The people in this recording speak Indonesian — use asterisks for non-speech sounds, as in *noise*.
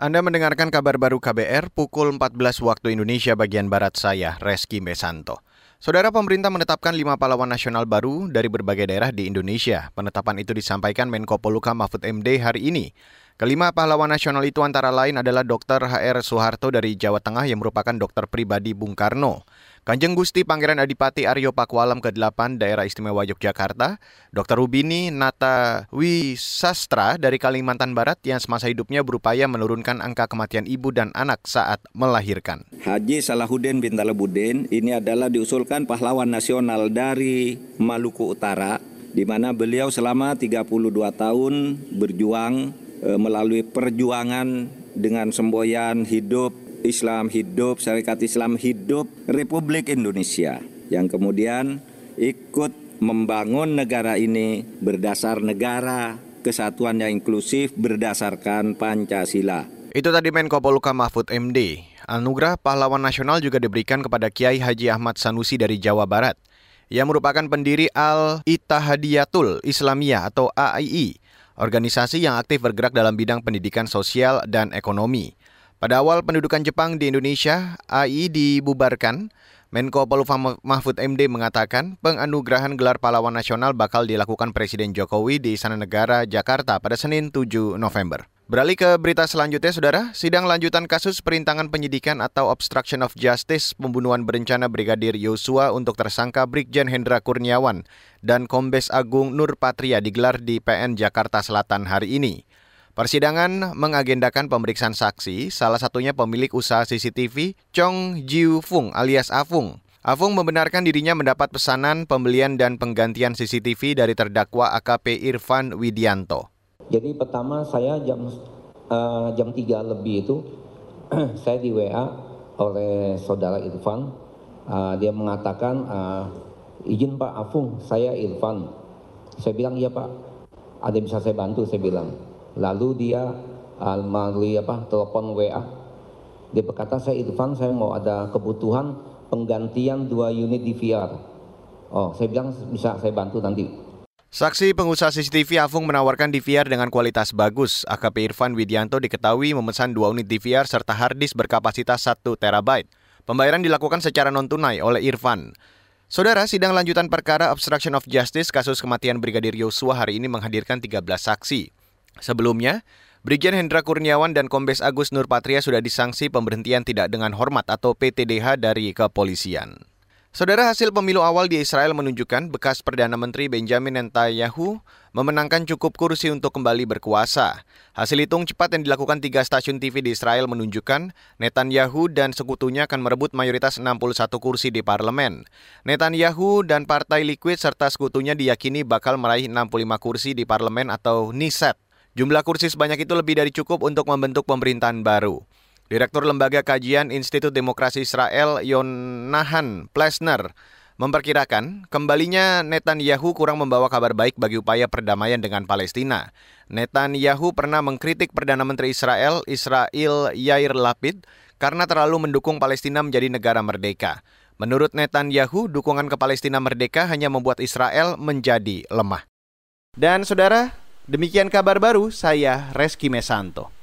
Anda mendengarkan kabar baru KBR pukul 14 waktu Indonesia bagian Barat saya, Reski Mesanto. Saudara pemerintah menetapkan lima pahlawan nasional baru dari berbagai daerah di Indonesia. Penetapan itu disampaikan Menko Poluka Mahfud MD hari ini. Kelima pahlawan nasional itu antara lain adalah Dr. HR Soeharto dari Jawa Tengah yang merupakan dokter pribadi Bung Karno. Kanjeng Gusti Pangeran Adipati Aryo Pakualam ke-8 Daerah Istimewa Yogyakarta, Dr. Rubini Nata Wisastra dari Kalimantan Barat yang semasa hidupnya berupaya menurunkan angka kematian ibu dan anak saat melahirkan. Haji Salahuddin bin Talabudin ini adalah diusulkan pahlawan nasional dari Maluku Utara di mana beliau selama 32 tahun berjuang melalui perjuangan dengan semboyan hidup Islam hidup, Syarikat Islam hidup Republik Indonesia yang kemudian ikut membangun negara ini berdasar negara kesatuan yang inklusif berdasarkan Pancasila. Itu tadi Menko Poluka Mahfud MD. Anugerah Pahlawan Nasional juga diberikan kepada Kiai Haji Ahmad Sanusi dari Jawa Barat yang merupakan pendiri Al-Ittihadiyatul Islamiyah atau AII, organisasi yang aktif bergerak dalam bidang pendidikan sosial dan ekonomi. Pada awal pendudukan Jepang di Indonesia, AI dibubarkan. Menko Polhukam Mahfud MD mengatakan penganugerahan gelar pahlawan nasional bakal dilakukan Presiden Jokowi di Istana Negara Jakarta pada Senin 7 November. Beralih ke berita selanjutnya, Saudara. Sidang lanjutan kasus perintangan penyidikan atau obstruction of justice pembunuhan berencana Brigadir Yosua untuk tersangka Brigjen Hendra Kurniawan dan Kombes Agung Nur Patria digelar di PN Jakarta Selatan hari ini. Persidangan mengagendakan pemeriksaan saksi, salah satunya pemilik usaha CCTV Chong Jiu Fung alias Afung. Afung membenarkan dirinya mendapat pesanan pembelian dan penggantian CCTV dari terdakwa AKP Irfan Widianto. Jadi pertama saya jam uh, jam 3 lebih itu *clears throat* saya di WA oleh saudara Irfan. Uh, dia mengatakan uh, izin Pak Afung, saya Irfan. Saya bilang iya Pak, ada yang bisa saya bantu, saya bilang Lalu dia uh, melalui apa telepon WA dia berkata saya Irfan saya mau ada kebutuhan penggantian dua unit DVR. Oh saya bilang bisa saya bantu nanti. Saksi pengusaha CCTV Afung menawarkan DVR dengan kualitas bagus. AKP Irfan Widianto diketahui memesan dua unit DVR serta harddisk berkapasitas 1 terabyte. Pembayaran dilakukan secara non-tunai oleh Irfan. Saudara, sidang lanjutan perkara obstruction of justice kasus kematian Brigadir Yosua hari ini menghadirkan 13 saksi. Sebelumnya, Brigjen Hendra Kurniawan dan Kombes Agus Nurpatria sudah disanksi pemberhentian tidak dengan hormat atau PTDH dari kepolisian. Saudara hasil pemilu awal di Israel menunjukkan bekas Perdana Menteri Benjamin Netanyahu memenangkan cukup kursi untuk kembali berkuasa. Hasil hitung cepat yang dilakukan tiga stasiun TV di Israel menunjukkan Netanyahu dan sekutunya akan merebut mayoritas 61 kursi di parlemen. Netanyahu dan Partai Liquid serta sekutunya diyakini bakal meraih 65 kursi di parlemen atau Niset. Jumlah kursi sebanyak itu lebih dari cukup untuk membentuk pemerintahan baru. Direktur Lembaga Kajian Institut Demokrasi Israel Yonahan Plesner memperkirakan kembalinya Netanyahu kurang membawa kabar baik bagi upaya perdamaian dengan Palestina. Netanyahu pernah mengkritik Perdana Menteri Israel, Israel Yair Lapid, karena terlalu mendukung Palestina menjadi negara merdeka. Menurut Netanyahu, dukungan ke Palestina merdeka hanya membuat Israel menjadi lemah. Dan saudara, Demikian kabar baru, saya Reski Mesanto.